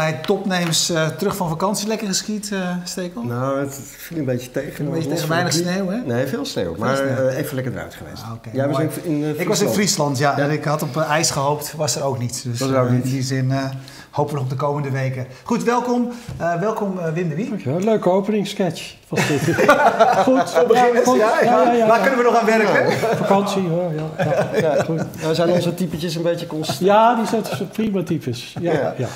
bij Topnames. Uh, terug van vakantie. Lekker geskiet, uh, Stekel? Nou, het viel een beetje tegen. Een beetje tegen weinig sneeuw, hè? Nee, veel sneeuw. maar sneeuw. Uh, even lekker eruit geweest. Ah, okay, was in, in Ik was in Friesland, ja. ja. En ik had op ijs gehoopt. Was er ook niet. Dus was er ook niet. in die zin hopen we nog de komende weken. Goed, welkom. welkom Wim de Wie. Leuke openingssketch. goed, zo beginnen ja, ja, ja, ja, Waar kunnen we nog aan werken? Vakantie, hoor. Ja, ja, goed. Nou, zijn onze typetjes een beetje constant? Ja, die zijn prima types. Ja, ja.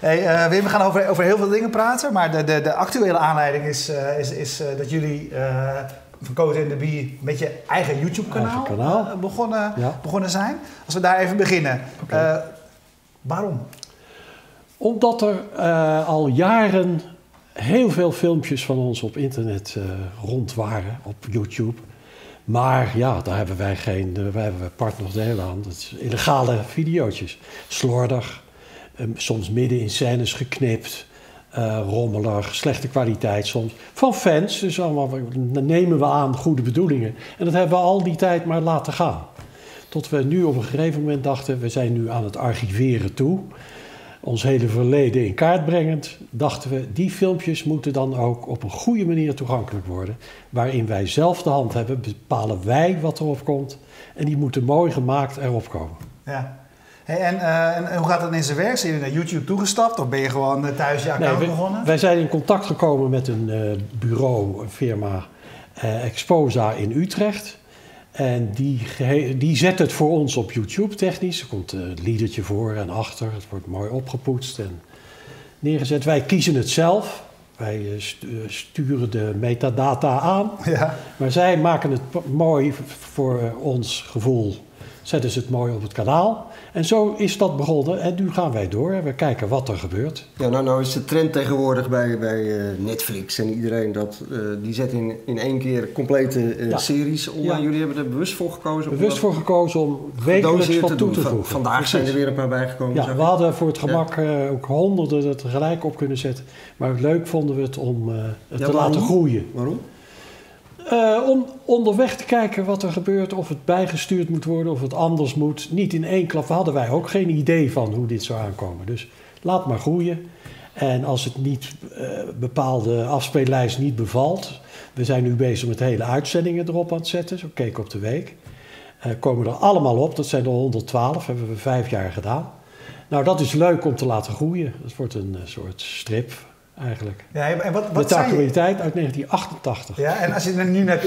Hey, uh, Wim, we gaan over, over heel veel dingen praten, maar de, de, de actuele aanleiding is, uh, is, is uh, dat jullie van Code in de Bie met je eigen YouTube-kanaal kanaal. begonnen, ja. begonnen zijn. Als we daar even beginnen. Okay. waarom? Omdat er al jaren heel veel filmpjes van ons op internet rond waren, op YouTube. Maar ja, daar hebben wij geen, wij hebben partners deel aan. Is illegale video's. Slordig, Ehm, soms midden in scènes geknipt, uh, rommelig, slechte kwaliteit soms. Van fans, dus allemaal nemen we aan goede bedoelingen. En dat hebben we al die tijd maar laten gaan. Tot we nu op een gegeven moment dachten, we zijn nu aan het archiveren toe. Ons hele verleden in kaart brengend, dachten we, die filmpjes moeten dan ook op een goede manier toegankelijk worden. Waarin wij zelf de hand hebben, bepalen wij wat erop komt. En die moeten mooi gemaakt erop komen. Ja. Hey, en, uh, en, hoe gaat dat in zijn werk? Zijn jullie naar YouTube toegestapt of ben je gewoon uh, thuis je account nee, begonnen? Wij zijn in contact gekomen met een uh, bureau, een firma Exposa in Utrecht. En die, die zet het voor ons op YouTube technisch. Er komt een liedertje voor en achter. Het wordt mooi opgepoetst en neergezet. Wij kiezen het zelf. Wij sturen de metadata aan. Ja. Maar zij maken het mooi voor ons gevoel. Zetten ze het mooi op het kanaal. En zo is dat begonnen en nu gaan wij door. We kijken wat er gebeurt. Ja, nou, nou is de trend tegenwoordig bij, bij uh, Netflix en iedereen dat uh, die zet in, in één keer complete uh, ja. series online. Ja. Jullie hebben er bewust voor gekozen? Bewust voor gekozen om wekelijks wat toe te voegen. Vandaag Precies. zijn er weer een paar bijgekomen. Ja, we hadden voor het gemak ook honderden er tegelijk op kunnen zetten. Maar leuk vonden we het om het te laten groeien. Waarom? Uh, om onderweg te kijken wat er gebeurt, of het bijgestuurd moet worden, of het anders moet. Niet in één klap. Hadden wij ook geen idee van hoe dit zou aankomen. Dus laat maar groeien. En als het niet uh, bepaalde afspeellijst niet bevalt. We zijn nu bezig met hele uitzendingen erop aan het zetten. Zo keek op de week. Uh, komen er allemaal op. Dat zijn er 112. Hebben we vijf jaar gedaan. Nou, dat is leuk om te laten groeien. Dat wordt een soort strip eigenlijk. Ja, en wat, wat de actualiteit uit 1988. Ja, en als je er nu naar,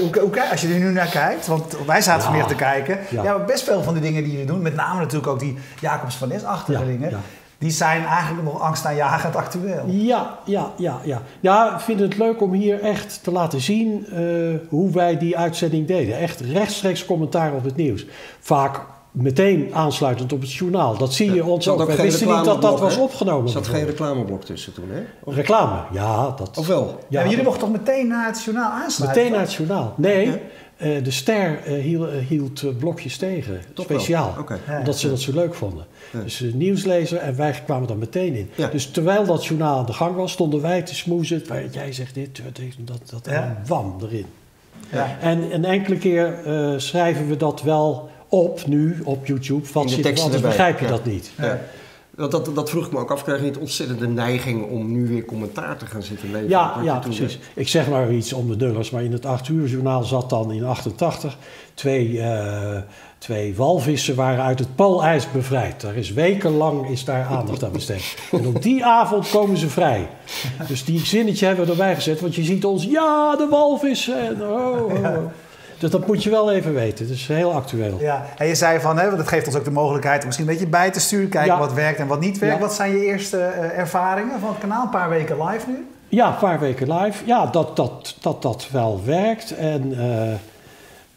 als je er nu naar kijkt, want wij zaten ja, vanmiddag te kijken. Ja. ja, best veel van de dingen die jullie doen, met name natuurlijk ook die Jacobs van Nes-achtige dingen. Die zijn eigenlijk nog angstaanjagend actueel. Ja, ja, ja, ja. Ja, ik vind het leuk om hier echt te laten zien uh, hoe wij die uitzending deden. Echt rechtstreeks commentaar op het nieuws. Vaak meteen aansluitend op het journaal. Dat zie je ons ook. We wisten niet dat dat was opgenomen. Er zat geen reclameblok tussen toen, hè? Of... Reclame, ja. Dat... Of wel? Ja, jullie mochten toch meteen naar het journaal aansluiten? Meteen naar het journaal. Nee, uh, de ster uh, hield, uh, hield blokjes tegen, toch speciaal. Okay. Omdat ze dat zo leuk vonden. Ja. Dus de nieuwslezer en wij kwamen er meteen in. Ja. Dus terwijl dat journaal aan de gang was, stonden wij te smoezen. Jij zegt dit, dat, dat ja. en wam erin. Ja. En een enkele keer schrijven we dat wel op nu op YouTube. Wat zit, anders begrijp je dat niet. Ja. Dat, dat, dat, vroeg ik me ook af. Krijg je niet ontzettende neiging om nu weer commentaar te gaan zitten leveren? Ja, ja precies. Ik zeg maar iets om de nullers. Maar in het 8 uur journaal zat dan in 88 twee, uh, twee walvissen waren uit het poolijs bevrijd. Daar is wekenlang is daar aandacht aan besteed. En op die avond komen ze vrij. Dus die zinnetje hebben we erbij gezet. Want je ziet ons, ja, de walvissen. En, oh, oh. oh. Dus dat moet je wel even weten. Is heel actueel. Ja, en je zei van, hè, want dat geeft ons ook de mogelijkheid om misschien een beetje bij te sturen, kijken wat werkt en wat niet werkt. Wat zijn je eerste uh, ervaringen van het kanaal? Een paar weken live nu? Ja, een paar weken live. Ja, dat dat, dat, dat wel werkt. En uh,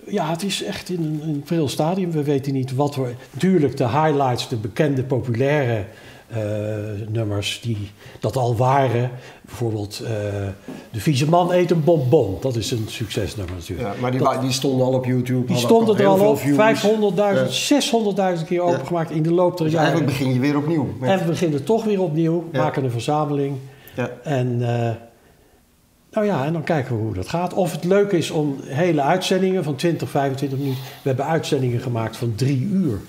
ja, het is echt in een, een veel stadium. We weten niet wat we. Natuurlijk, de highlights, de bekende, populaire nummers die dat al waren. Bijvoorbeeld uh, De vieze man eet een bonbon. Dat is een succesnummer natuurlijk. Ja, maar die, die stonden al op YouTube. Die stonden er al op. 500.000, ja. 600.000 keer opengemaakt in de loop der dus jaren. eigenlijk begin je weer opnieuw. Met... En we beginnen toch weer opnieuw. Maken een verzameling. En... Uh, nou ja, en dan kijken we hoe dat gaat. Of het leuk is om hele uitzendingen van 20, 25 minuten. We hebben uitzendingen gemaakt van drie uur.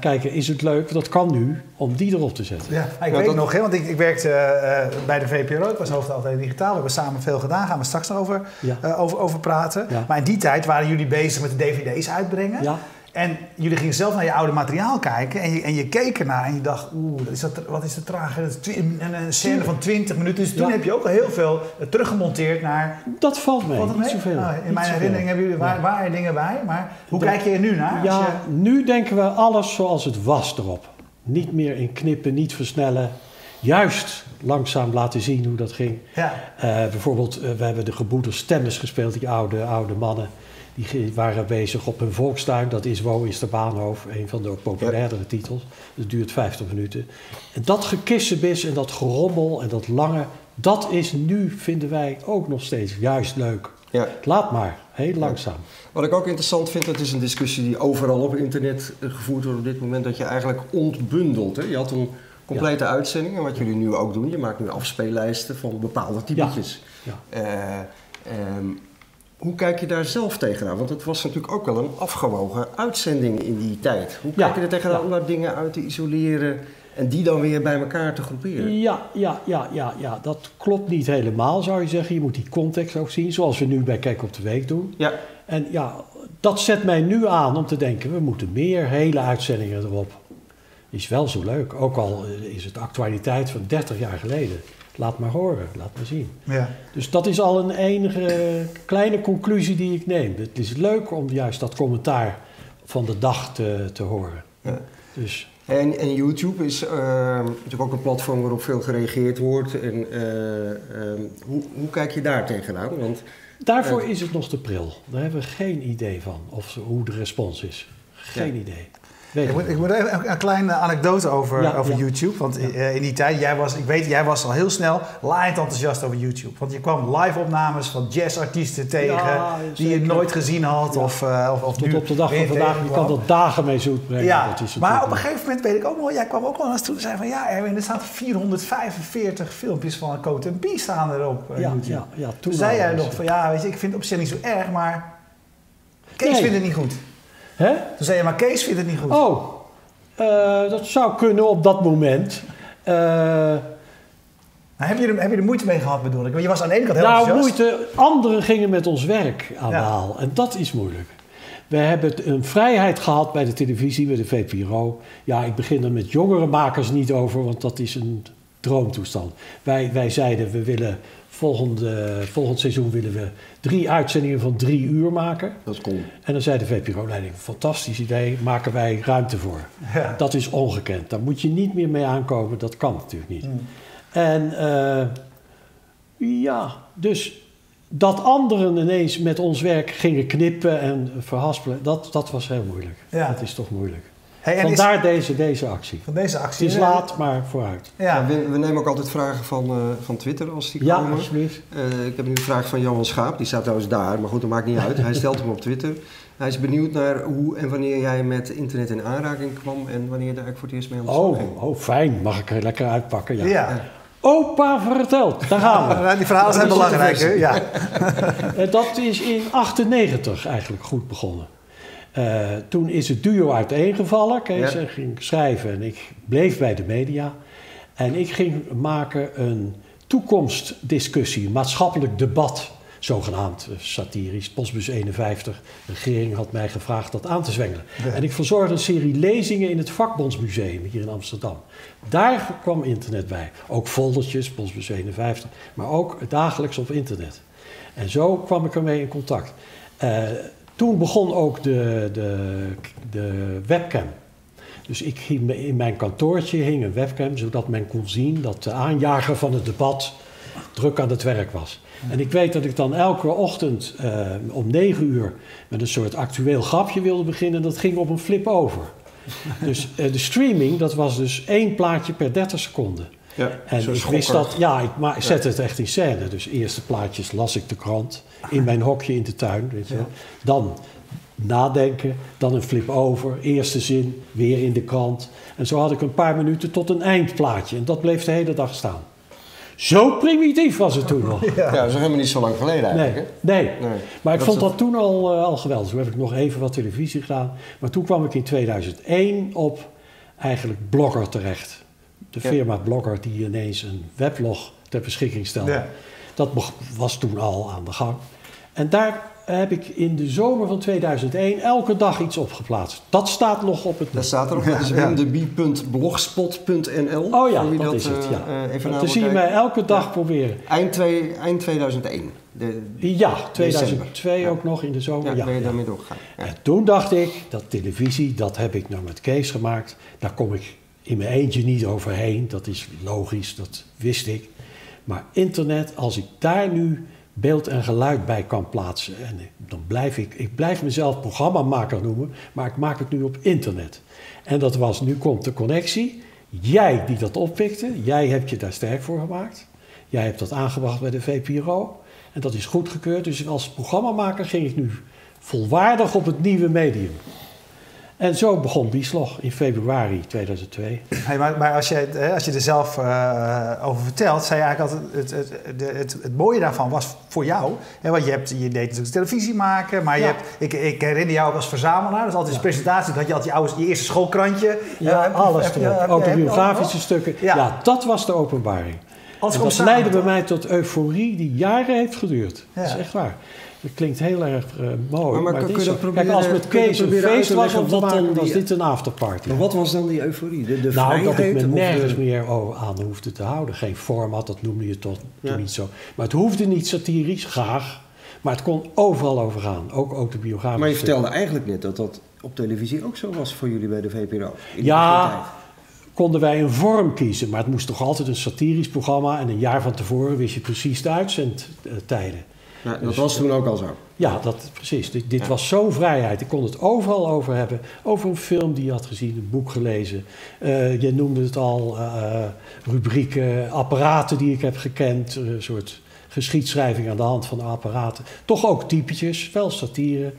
Kijken, is het leuk, dat kan nu, om die erop te zetten. Ja, ik weet nog, hè, want ik, ik werkte uh, bij de VPRO, ik was hoofdafdeling digitaal, we hebben samen veel gedaan, gaan we straks nog over, uh, over, over praten. Maar in die tijd waren jullie bezig met de dvd's uitbrengen. En jullie gingen zelf naar je oude materiaal kijken en je, en je keek ernaar en je dacht, oeh, is dat, wat is de traag? Een, een scène van 20 minuten. Dus toen heb je ook al heel veel eh, teruggemonteerd naar... Dat valt mee, niet zoveel. Nou, in mijn herinnering hebben jullie, waar, waar dingen bij, maar hoe kijk je er nu naar? Ja, nu denken we alles zoals het was erop. Niet meer in knippen, niet versnellen. Juist langzaam laten zien hoe dat ging. Ja. Uh, bijvoorbeeld, uh, we hebben de gebroeders Stemmes gespeeld, die oude, oude mannen. Die waren bezig op hun volkstuin. Dat is Wo is de Baanhoofd, een van de populairdere titels. Dat duurt 50 minuten. En dat gekissenbis en dat gerommel en dat lange... dat is nu, vinden wij, ook nog steeds juist leuk. Ja. Laat maar, heel langzaam. Wat ik ook interessant vind, dat is een discussie die overal op internet gevoerd wordt op dit moment... dat je eigenlijk ontbundelt. Hè? Je had een complete uitzending en wat jullie nu ook doen... je maakt nu afspeellijsten van bepaalde typetjes. Ja. Uh, hoe kijk je daar zelf tegenaan? Want het was natuurlijk ook wel een afgewogen uitzending in die tijd. Hoe kijk je er tegenaan om daar dingen uit te isoleren en die dan weer bij elkaar te groeperen? Ja, ja, ja, ja, ja, dat klopt niet helemaal zou je zeggen. Je moet die context ook zien, zoals we nu bij Kijk op de Week doen. Ja. En ja, dat zet mij nu aan om te denken, we moeten meer hele uitzendingen erop. Is wel zo leuk, ook al is het actualiteit van 30 jaar geleden laat maar horen, laat maar zien. Ja. Dus dat is al een enige kleine conclusie die ik neem. Het is leuk om juist dat commentaar van de dag te, te horen. Ja. Dus. En, en YouTube is uh, natuurlijk ook een platform waarop veel gereageerd wordt. En, uh, uh, hoe, hoe, kijk je daar tegenaan? Want, Daarvoor is het nog te pril. Daar hebben we geen idee van of, hoe de respons is. Geen idee. Ik moet, ik moet even een, kleine anekdote over, over YouTube. Want eh, in die tijd, jij was, ik weet, jij was al heel snel laaiend enthousiast over YouTube. Want je kwam live opnames van jazzartiesten tegen die je nooit gezien had. Of, uh, of, of Tot op de dag van vandaag, je kan er dagen mee zoet brengen. Ja, maar op een gegeven moment weet ik ook nog, jij kwam ook wel eens toe en zei van ja, Erwin, er staan 445 filmpjes van Cote B staan erop. Uh, ja, YouTube. ja, ja, toen, zei jij nog van ja, weet je, ik vind het op zich niet zo erg, maar Kees nee. vindt het niet goed. Hè? Toen zei je, maar Kees vindt het niet goed. Oh, uh, dat zou kunnen op dat moment. Uh, heb, je er, heb je er moeite mee gehad, bedoel ik? Want je was aan de ene kant heel nou, enthousiast. moeite. Anderen gingen met ons werk aan de haal. En dat is moeilijk. We hebben een vrijheid gehad bij de televisie, bij de VPRO. Ja, ik begin er met jongere makers niet over, want dat is een droomtoestand. Wij, wij zeiden, we willen Volgende, volgend seizoen willen we drie uitzendingen van drie uur maken. Dat is cool. En dan zei de VPRO-leiding, fantastisch idee, maken wij ruimte voor. Ja. Dat is ongekend. Daar moet je niet meer mee aankomen, dat kan natuurlijk niet. Mm. En uh, ja, dus dat anderen ineens met ons werk gingen knippen en verhaspelen, dat, dat was heel moeilijk. Ja. Dat is toch moeilijk. Hey, Vandaar deze, deze actie. Van deze actie. Het is laat, maar vooruit. Ja. we, we, nemen ook altijd vragen van, uh, van Twitter als die ja, komen. Ja, alsjeblieft. Uh, ik heb nu een vraag van Johan Schaap. Die staat trouwens daar, maar goed, dat maakt niet uit. Hij stelt hem op Twitter. Hij is benieuwd naar hoe en wanneer jij met internet in aanraking kwam... en wanneer je daar eigenlijk voor het eerst mee aan de slag oh, ging. Oh, fijn. Mag ik er lekker uitpakken? Ja. ja. Opa vertelt, daar gaan we. die verhalen zijn belangrijk, hè? Ja. dat is in 98 eigenlijk goed begonnen. Uh, toen is het duo uiteengevallen. Kees ja. ging schrijven en ik bleef bij de media. En ik ging maken een toekomstdiscussie, maatschappelijk debat, zogenaamd eh, satirisch. Postbus 51, de regering had mij gevraagd dat aan te zwengelen. En ik verzorgde een serie lezingen in het Vakbondsmuseum hier in Amsterdam. Daar kwam internet bij. Ook foldertjes, Postbus 51, maar ook dagelijks op internet. En zo kwam ik ermee in contact. Uh, toen begon ook de, de, de webcam. Dus ik ging, in mijn kantoortje hing een webcam, zodat men kon zien dat de aanjager van het debat druk aan het werk was. En ik weet dat ik dan elke ochtend uh, om negen uur met een soort actueel grapje wilde beginnen. Dat ging op een flip over. dus uh, de streaming, dat was dus één plaatje per 30 seconden. Ja, en ik wist dat, ja, ik maar, zette het echt in scène. Dus eerste plaatjes las ik de krant in mijn hokje in de tuin. Weet je. Dan nadenken, dan een flip over, eerste zin, weer in de krant. En zo had ik een paar minuten tot een eindplaatje. En dat bleef de hele dag staan. Zo primitief was het toen nog. Ja, dat is helemaal niet zo lang geleden eigenlijk. Nee, nee. nee. maar ik vond dat toen al, uh, al geweldig. Toen heb ik nog even wat televisie gedaan. Maar toen kwam ik in 2001 op eigenlijk Blogger terecht. De firma Blogger die ineens een weblog ter beschikking stelde. Ja. Dat was toen al aan de gang. En daar heb ik in de zomer van 2001 elke dag iets opgeplaatst. Dat staat nog op het... Dat staat er op. Dat is www.blogspot.nl. Oh ja, dat, is het. Ja. Uh, even Dan zie je mij elke dag proberen. Eind, twee, eind 2001. De, ja, 2002 ook nog in de zomer. Ja, ben je daarmee doorgegaan. En toen dacht ik, dat televisie, dat heb ik nou met Kees gemaakt. Daar kom ik in mijn eentje niet overheen. Dat is logisch, dat wist ik. Maar internet, als ik daar nu beeld en geluid bij kan plaatsen. En dan blijf ik, ik blijf mezelf programmamaker noemen, maar ik maak het nu op internet. En dat was, nu komt de connectie. Jij die dat oppikte, jij hebt je daar sterk voor gemaakt. Jij hebt dat aangebracht bij de VPRO. En dat is goedgekeurd. Dus als programmamaker ging ik nu volwaardig op het nieuwe medium. En zo begon Bieslog in februari 2002. Hey, maar, maar als, je, als je er zelf uh, over vertelt, zei je eigenlijk altijd... Het, het, het, het, mooie daarvan was voor jou... Hè, want je, hebt, je deed natuurlijk televisie maken... maar je hebt, ik, ik herinner jou ook als verzamelaar... dus altijd ja. presentatie, dat je altijd je, je eerste schoolkrantje... Ja, uh, alles heb. Autobiografische stukken. Ja. ja. dat was de openbaring. En dat leidde bij mij tot euforie die jaren heeft geduurd. Dat is echt waar. Dat klinkt heel erg uh, mooi. Maar, maar, maar proberen, Kijk, als met Kees een feest was te maken, was dit een afterparty. Maar wat was dan die euforie? De, de nou, dat ik me nergens meer aan hoefde te houden. Geen format, dat noemde je toch ja. niet zo. Maar het hoefde niet satirisch, graag. Maar het kon overal over gaan, ook autobiografisch. Maar je vertelde eigenlijk net dat dat op televisie ook zo was voor jullie bij de VPRO. In ja, konden wij een vorm kiezen. Maar het moest toch altijd een satirisch programma. En een jaar van tevoren wist je precies de uitzendtijden. Ja, dat dus, was toen ook al zo. Ja, dat, precies. Dit, dit was zo'n vrijheid. Ik kon het overal over hebben. Over een film die je had gezien, een boek gelezen. Uh, je noemde het al, uh, rubrieken, apparaten die ik heb gekend. Een soort geschiedschrijving aan de hand van de apparaten. Toch ook typetjes, wel satire.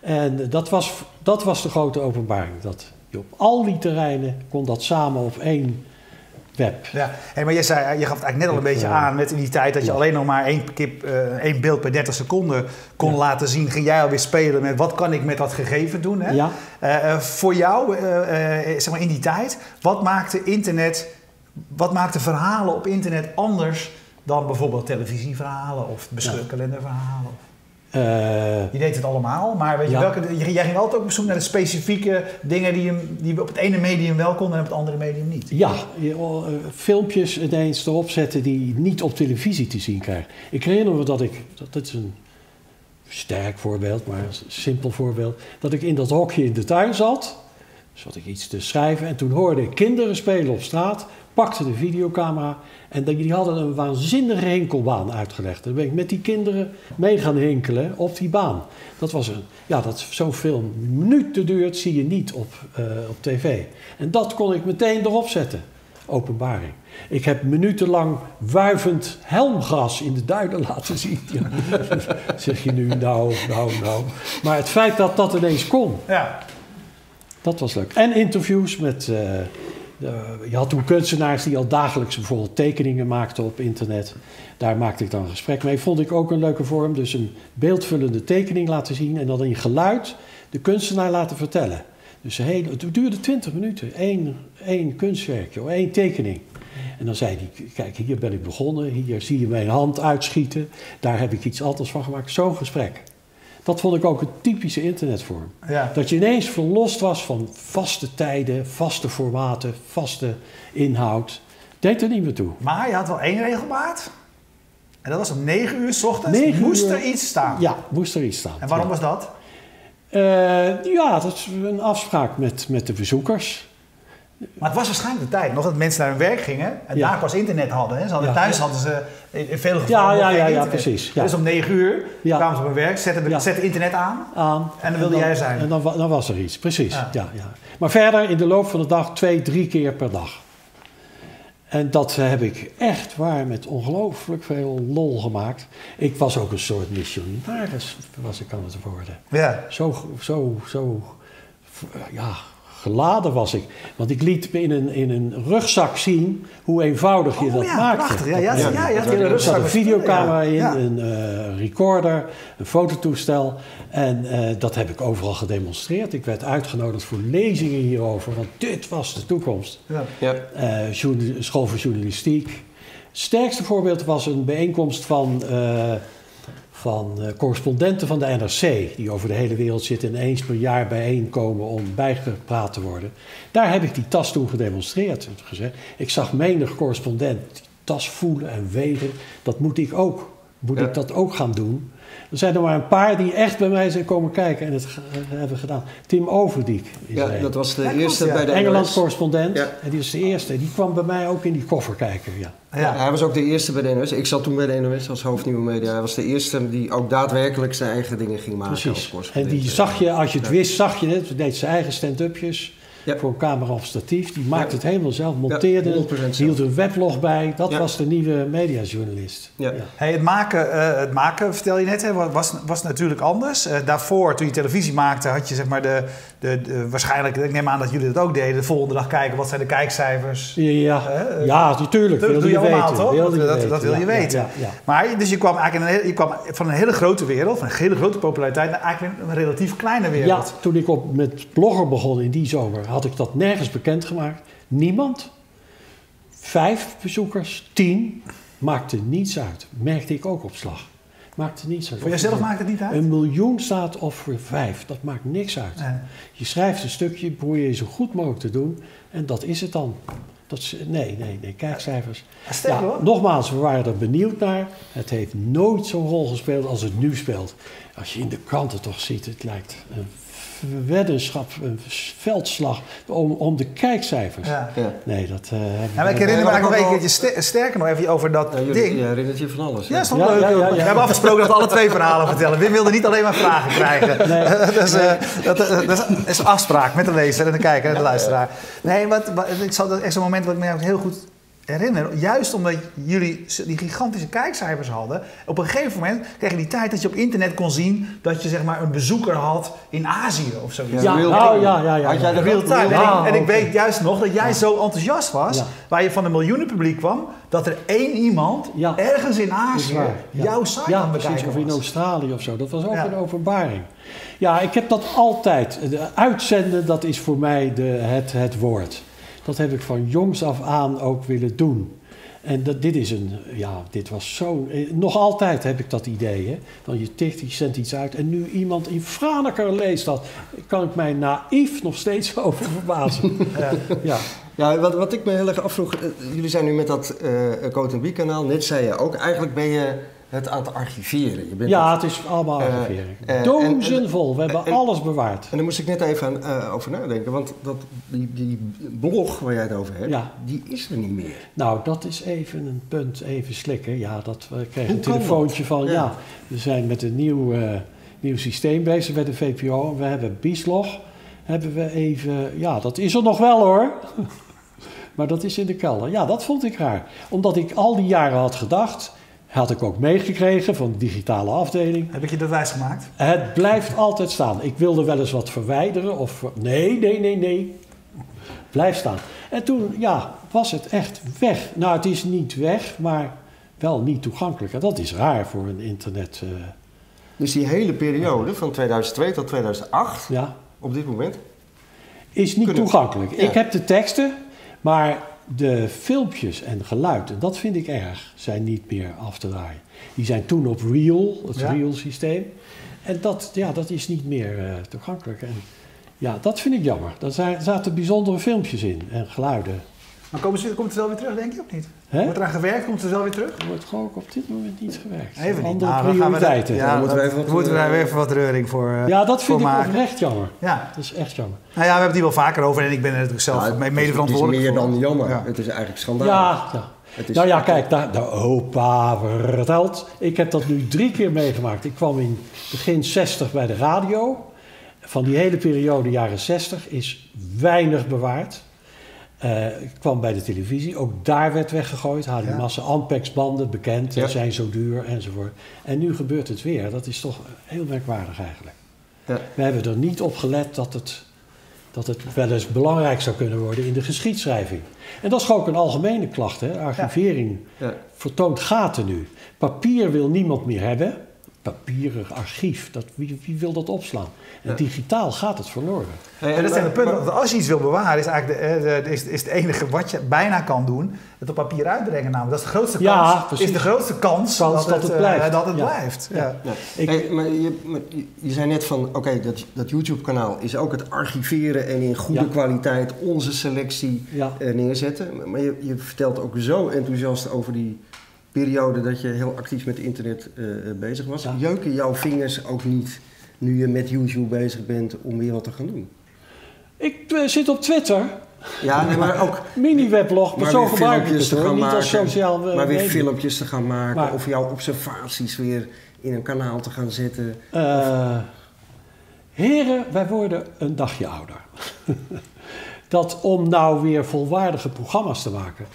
En dat was, dat was de grote openbaring. Dat je op al die terreinen kon dat samen op één web. Ja, hey, maar je, zei, je gaf het eigenlijk net al een beetje aan, net in die tijd dat je alleen nog maar één, kip, uh, één beeld per 30 seconden kon laten zien, ging jij alweer spelen met wat kan ik met dat gegeven doen. Hè? Ja. Uh, voor jou, zeg maar in die tijd, wat maakte internet, wat maakte verhalen op internet anders dan bijvoorbeeld televisieverhalen of beschutkalenderverhalen? Uh, je deed het allemaal, maar weet je welke, jij ging altijd ook op zoek naar de specifieke dingen die, je, die op het ene medium wel konden en op het andere medium niet. Ja, je, uh, filmpjes ineens erop zetten die je niet op televisie te zien krijgt. Ik herinner me dat ik, dat, dat is een sterk voorbeeld, maar een simpel voorbeeld, dat ik in dat hokje in de tuin zat, zat ik iets te schrijven en toen hoorde ik kinderen spelen op straat, pakte de videocamera en die hadden een waanzinnige hinkelbaan uitgelegd. Dan ben ik met die kinderen mee gaan hinkelen op die baan. Dat was een, ja, dat zo'n film minuten duurt, zie je niet op, uh, op tv. En dat kon ik meteen erop zetten. Openbaring. Ik heb minutenlang wuivend helmgras in de duinen laten zien. Ja. zeg je nu, nou, nou, nou. Maar het feit dat dat ineens kon, ja. dat was leuk. En interviews met... Uh, je had toen kunstenaars die al dagelijks bijvoorbeeld tekeningen maakten op internet. Daar maakte ik dan een gesprek mee. Vond ik ook een leuke vorm. Dus een beeldvullende tekening laten zien en dan in geluid de kunstenaar laten vertellen. Dus het duurde 20 minuten. Eén, één kunstwerkje, één tekening. En dan zei hij, kijk, hier ben ik begonnen. Hier zie je mijn hand uitschieten. Daar heb ik iets anders van gemaakt. Zo'n gesprek. Dat vond ik ook een typische internetvorm. Ja. Dat je ineens verlost was van vaste tijden, vaste formaten, vaste inhoud. Deed er niet meer toe. Maar je had wel één regelmaat. En dat was om 9 uur s ochtends. moest er iets staan. Ja, moest er iets staan. En waarom was dat? Uh, ja, dat is een afspraak met, met de bezoekers. Maar het was waarschijnlijk de tijd nog dat mensen naar hun werk gingen en daar pas internet hadden. Hè. Ze hadden thuis hadden ze in veel gevallen ja, ja, ja, ja, precies. Dus om negen uur kwamen ze op hun werk, zetten, zetten internet aan, aan en dan wilde jij zijn. En dan, dan, was er iets, precies. Ja. Ja, Maar verder in de loop van de dag twee, drie keer per dag. En dat heb ik echt waar met ongelooflijk veel lol gemaakt. Ik was ook een soort missionaris, was ik aan het worden. Ja. Zo, zo, zo, ja, geladen was ik. Want ik liet in een, in een rugzak zien hoe eenvoudig je Oh, dat ja, maakte. prachtig. Ja, ja, ja, ja, er ja, zat een videocamera in, Ja. een eh, recorder, een fototoestel. En eh, dat heb ik overal gedemonstreerd. Ik werd uitgenodigd voor lezingen hierover, want dit was de toekomst. Ja. Ja. Eh, journa- school voor journalistiek. Het sterkste voorbeeld was een bijeenkomst van, eh, van eh, correspondenten van de NRC, die over de hele wereld zitten en eens per jaar bijeenkomen om bijgepraat te worden. Daar heb ik die tas toen gedemonstreerd. gezegd, ik zag menig correspondent die tas voelen en wegen. Dat moet ik ook. Moet Ja. ik dat ook gaan doen? Er zijn er maar een paar die echt bij mij zijn komen kijken en het ge- hebben gedaan. Tim Overdiek is Ja, dat was de Ja, eerste ja. bij de Engeland NOS. correspondent. Ja. En die is de eerste. Die kwam bij mij ook in die koffer kijken. Ja. Ja. Hij was ook de eerste bij de NOS. Ik zat toen bij de NOS als hoofdnieuwe media. Hij was de eerste die ook daadwerkelijk zijn eigen dingen ging maken als Precies. En die zag je, als je het Ja. wist, zag je het. Hij deed zijn eigen stand-upjes Ja. voor een camera of statief. Die maakte Ja. het helemaal zelf, monteerde Ja, het, 100% hield een weblog bij. Dat Ja. was de nieuwe mediajournalist. Ja. Hey, het, maken, eh, het maken, vertel je net, hè, was, was natuurlijk anders. Eh, daarvoor, toen je televisie maakte, had je zeg maar de, de, de- waarschijnlijk, ik neem aan dat jullie dat ook deden, de volgende dag kijken wat zijn de kijkcijfers. Ja, Eh, ja natuurlijk. dat doe je je allemaal, weten. toch? Wilde Dat- weten. dat wil je Ja, weten. Ja, ja, ja. Maar dus je kwam eigenlijk in een, hele- je kwam van een hele grote wereld, van een hele grote populariteit, naar eigenlijk een relatief kleine Ja, wereld. toen ik op, met blogger begon in die zomer, had ik dat nergens bekendgemaakt. Niemand. Vijf bezoekers, tien. Maakte niets uit. Merkte ik ook op slag. Maakte niets uit. Voor jezelf maakt het niet uit? Een miljoen staat of voor vijf. Dat maakt niks uit. Nee. Je schrijft een stukje, probeer je zo goed mogelijk te doen. En dat is het dan. Dat is, nee, nee, nee, kijkcijfers. Hoor. nogmaals, we waren er benieuwd naar. Het heeft nooit zo'n rol gespeeld als het nu speelt. Als je in de kranten toch ziet, het lijkt een weddenschap, een veldslag om, om de kijkcijfers. Ja. Ja. Nee, dat... eh, hebben Ja, maar ik herinner me eigenlijk nog een keertje ster- sterker nog even over dat Ja, jullie, ding. je herinnert je van alles. Ja, hè? is toch Ja, leuk. ja, ja, ja. We hebben afgesproken dat we alle twee verhalen vertellen. Wim wilde niet alleen maar vragen krijgen. Nee. dat, is, eh, dat, dat is- is een afspraak met de lezer en de kijker en de luisteraar. Nee, wat, wat, ik zal, dat is echt zo'n moment wat ik me heel goed herinner. Juist omdat jullie die gigantische kijkcijfers hadden. Op een gegeven moment kreeg je die tijd dat je op internet kon zien... dat je zeg maar een bezoeker had in Azië of zoiets. Ja, real nou, time. ja, ja, ja. Had jij ja. de Real time. En, Ah, ik, en ik oké. weet juist nog dat jij zo enthousiast was, Ja. waar je van een miljoenen publiek kwam, dat er één iemand Ja. ergens in Azië ja. jouw site ja, aan precies, of in. Australië of zo. Dat was ook Ja. een openbaring. Ja, ik heb dat altijd. De uitzenden, dat is voor mij de, het, het woord. Dat heb ik van jongs af aan ook willen doen. En dat, dit is een, ja, dit was zo. eh, Nog altijd heb ik dat idee, hè. Dan je tikt, je zendt iets uit en nu iemand in Franeker leest dat. Kan ik mij naïef nog steeds over verbazen. Ja. ja. Ja, wat, wat ik me heel erg afvroeg, eh, jullie zijn nu met dat eh Code kanaal, net zei je ook, eigenlijk ben je het aan het archiveren. Je bent ja, het- het is allemaal Eh, archivering. eh, en- Dozenvol, we hebben en- alles bewaard. En daar moest ik net even aan, eh, over nadenken, want dat, die, die blog waar jij het over hebt, Ja. die is er niet meer. Nou, dat is even een punt, even slikken. Ja, dat we kregen een telefoontje van, ja. Ja. we zijn met een nieuw, eh, nieuw systeem bezig bij de VPO. En we hebben Bieslog, hebben we even, ja, dat is er nog wel hoor. maar dat is in de kelder. Ja, dat vond ik raar. Omdat ik al die jaren had gedacht, had ik ook meegekregen van de digitale afdeling. Heb ik je dat wijs gemaakt? Het blijft altijd staan. Ik wilde wel eens wat verwijderen of... Nee, nee, nee, nee. Blijf staan. En toen, ja, was het echt weg. Nou, het is niet weg, maar wel niet toegankelijk. En dat is raar voor een internet... eh, Dus die hele periode van 2002 tot 2008, ja, op dit moment, is niet Kunnen- toegankelijk. Ja. Ik heb de teksten, maar de filmpjes en geluid, en dat vind ik erg, zijn niet meer af te draaien. Die zijn toen op Real, het Ja. Real-systeem. En dat, ja, dat is niet meer eh, toegankelijk. En ja, dat vind ik jammer. Daar zaten bijzondere filmpjes in en geluiden. Maar komen ze, komt het wel weer terug, denk je, of niet? Hè? Wordt eraan gewerkt, komt het wel weer terug? Er wordt gewoon ook op dit moment niet gewerkt. Even niet. Andere Nou, dan gaan we prioriteiten. dat- Ja, Ja, Dan moeten we dat- even wat, daar eh, weer even wat reuring voor, eh, dat voor vind ik maken. oprecht jammer. Ja. Dat is echt jammer. Nou ja, we hebben het hier wel vaker over en ik ben er natuurlijk zelf Nou, mee- het is- mede verantwoordelijk Het is meer dan jammer. Ja. Het is eigenlijk schandalig. Ja, ja. Het is- nou ja, kijk, daar, de opa vertelt. Ik heb dat nu drie keer meegemaakt. Ik kwam in begin 60 bij de radio. Van die hele periode, jaren 60, is weinig bewaard. Eh, kwam bij de televisie, ook daar werd weggegooid. Hadden Ja. massa Ampex-banden, bekend, Ja. zijn zo duur enzovoort. En nu gebeurt het weer. Dat is toch heel merkwaardig eigenlijk. Ja. We hebben er niet op gelet dat het dat het wel eens belangrijk zou kunnen worden in de geschiedschrijving. En dat is ook een algemene klacht. Hè? Archivering ja. vertoont gaten nu. Papier wil niemand meer hebben papierig archief. Dat, wie, wie wil dat opslaan? En digitaal gaat het verloren. en dat zijn de punten. Als je iets wil bewaren, is eigenlijk de, is, is het enige wat je bijna kan doen, het op papier uitbrengen. Namelijk. Dat is de grootste kans. is de grootste kans, dat, het, het, blijft. Uh, dat het blijft. Ja. Ik, maar je, je, zei net van, oké, dat, dat YouTube-kanaal is ook het archiveren en in goede kwaliteit onze selectie uh, neerzetten. Maar je, je vertelt ook zo enthousiast over die periode dat je heel actief met internet uh, bezig was. Jeuken jouw vingers ook niet nu je met YouTube bezig bent om weer wat te gaan doen? Ik uh, zit op Twitter. Ja, nee, maar ook... Mini-weblog, maar zo gebruik ik het te gaan niet maken, als sociaal Maar weer filmpjes te gaan maken of jouw observaties weer in een kanaal te gaan zetten. Uh, heren, wij worden een dagje ouder. dat om nou weer volwaardige programma's te maken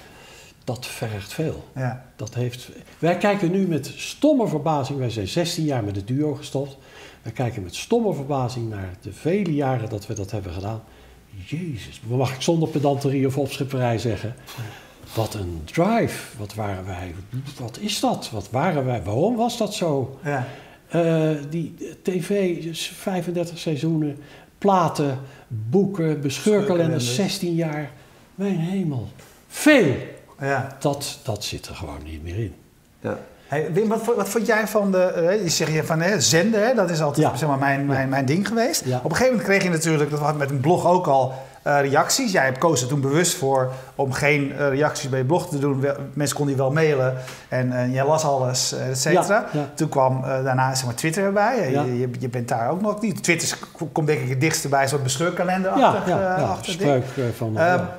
dat vergt veel. Ja. Dat heeft, wij kijken nu met stomme verbazing, wij zijn 16 jaar met het duo gestopt. Wij kijken met stomme verbazing naar de vele jaren dat we dat hebben gedaan. Jezus, mag ik zonder pedanterie of opschipperij zeggen. Wat een drive. Wat waren wij? Wat is dat? Wat waren wij? Waarom was dat zo? Ja. Uh, die tv, 35 seizoenen, platen, boeken, bescheurkalenders, 16 jaar. Mijn hemel. Veel. Ja. Dat, dat zit er gewoon niet meer in. Ja. Hey, Wim, wat, wat vond jij van de. Uh, je zegt je van hè, zenden, hè, dat is altijd zeg maar, mijn, mijn, mijn ding geweest. Op een gegeven moment kreeg je natuurlijk, dat was met een blog ook al, uh, reacties. Jij koos er toen bewust voor om geen uh, reacties bij je blog te doen. Mensen konden je wel mailen en jij las alles, et cetera. Toen kwam daarna zeg maar, Twitter erbij. Je, je, je, bent daar ook nog niet. Twitter komt denk ik het dichtste bij zo'n bescheurkalender achter. Ja, ja, ja. Spreuk van.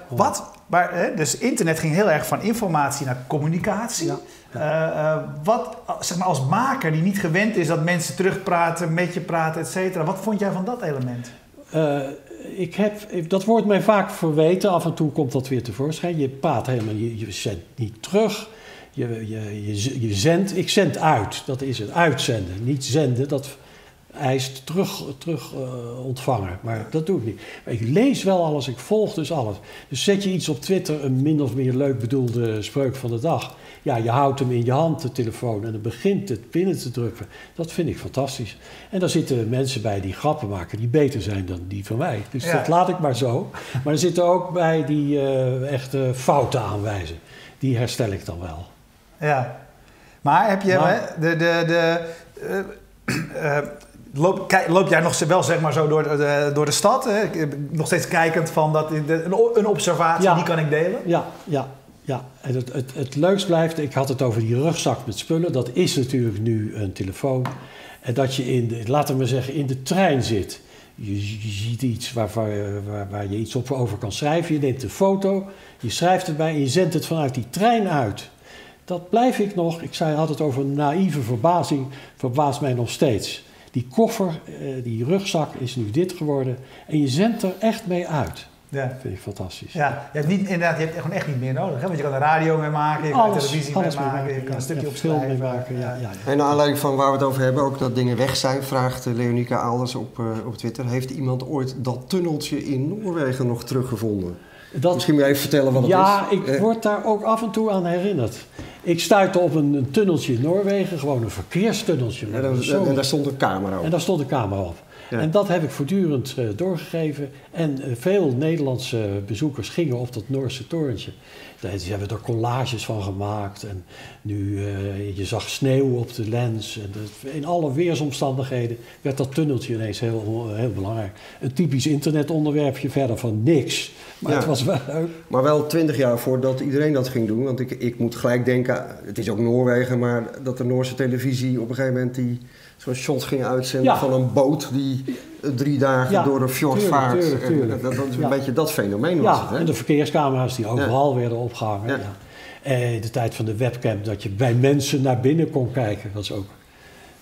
wat maar, hè, dus internet ging heel erg van informatie naar communicatie. Eh, eh, wat, zeg maar, als maker die niet gewend is dat mensen terugpraten, met je praten, et cetera. Wat vond jij van dat element? Uh, ik heb, dat wordt mij vaak verweten. Af en toe komt dat weer tevoorschijn. Je praat helemaal, je, je zendt niet terug. Je, je, je, je zendt, ik zend uit. Dat is het, uitzenden. Niet zenden, dat eist terug, terug uh, ontvangen. Maar dat doe ik niet. ik lees wel alles, ik volg dus alles. Dus zet je iets op Twitter, een min of meer leuk bedoelde spreuk van de dag. Ja, je houdt hem in je hand, de telefoon, en dan begint het binnen te drukken. Dat vind ik fantastisch. En daar zitten mensen bij die grappen maken die beter zijn dan die van mij. Dus dat laat ik maar zo. Maar er zitten ook bij die uh, echte fouten aanwijzen. Die herstel ik dan wel. Ja. Maar heb je de... de, de uh, Loop, loop, jij nog wel zeg maar zo door de, door de stad? Hè? Nog steeds kijkend van dat, een observatie, die kan ik delen? Ja, ja, ja. En het, het, het leukst blijft, ik had het over die rugzak met spullen. Dat is natuurlijk nu een telefoon. En dat je in, de, laten we maar zeggen, in de trein zit. Je, je ziet iets waar, waar, waar, je iets op over kan schrijven. Je neemt een foto, je schrijft erbij en je zendt het vanuit die trein uit. Dat blijf ik nog, ik zei, had het over naïeve verbazing, verbaast mij nog steeds. Die koffer, eh, die rugzak is nu dit geworden. En je zendt er echt mee uit. Ja. Dat vind ik fantastisch. Ja, je hebt, niet, inderdaad, je hebt gewoon echt niet meer nodig. Hè? Want je kan een radio mee maken, je kan televisie mee maken, je kan een stukje op film mee maken. Ja, ja, En naar aanleiding van waar we het over hebben, ook dat dingen weg zijn, vraagt Leonica Alders op, uh, op Twitter. Heeft iemand ooit dat tunneltje in Noorwegen nog teruggevonden? Dat, Misschien moet je even vertellen wat het is. Ja, ik eh. word daar ook af en toe aan herinnerd. Ik stuitte op een, een, tunneltje in Noorwegen, gewoon een verkeerstunneltje. En, en, daar stond een camera op. En daar stond een camera op. En dat heb ik voortdurend uh, doorgegeven. En uh, veel Nederlandse bezoekers gingen op dat Noorse torentje. Ze hebben er collages van gemaakt. En nu, uh, je zag sneeuw op de lens. En in alle weersomstandigheden werd dat tunneltje ineens heel, heel belangrijk. Een typisch internetonderwerpje verder van niks. Maar het was wel leuk. Maar wel twintig jaar voordat iedereen dat ging doen. Want ik, ik moet gelijk denken, het is ook Noorwegen, maar dat de Noorse televisie op een gegeven moment die zo'n shot ging uitzenden van een boot die drie dagen door een fjord vaart. Dat, dat, is een beetje dat fenomeen was het, hè? en de verkeerscamera's die overal werden opgehangen. En de tijd van de webcam, dat je bij mensen naar binnen kon kijken, dat is ook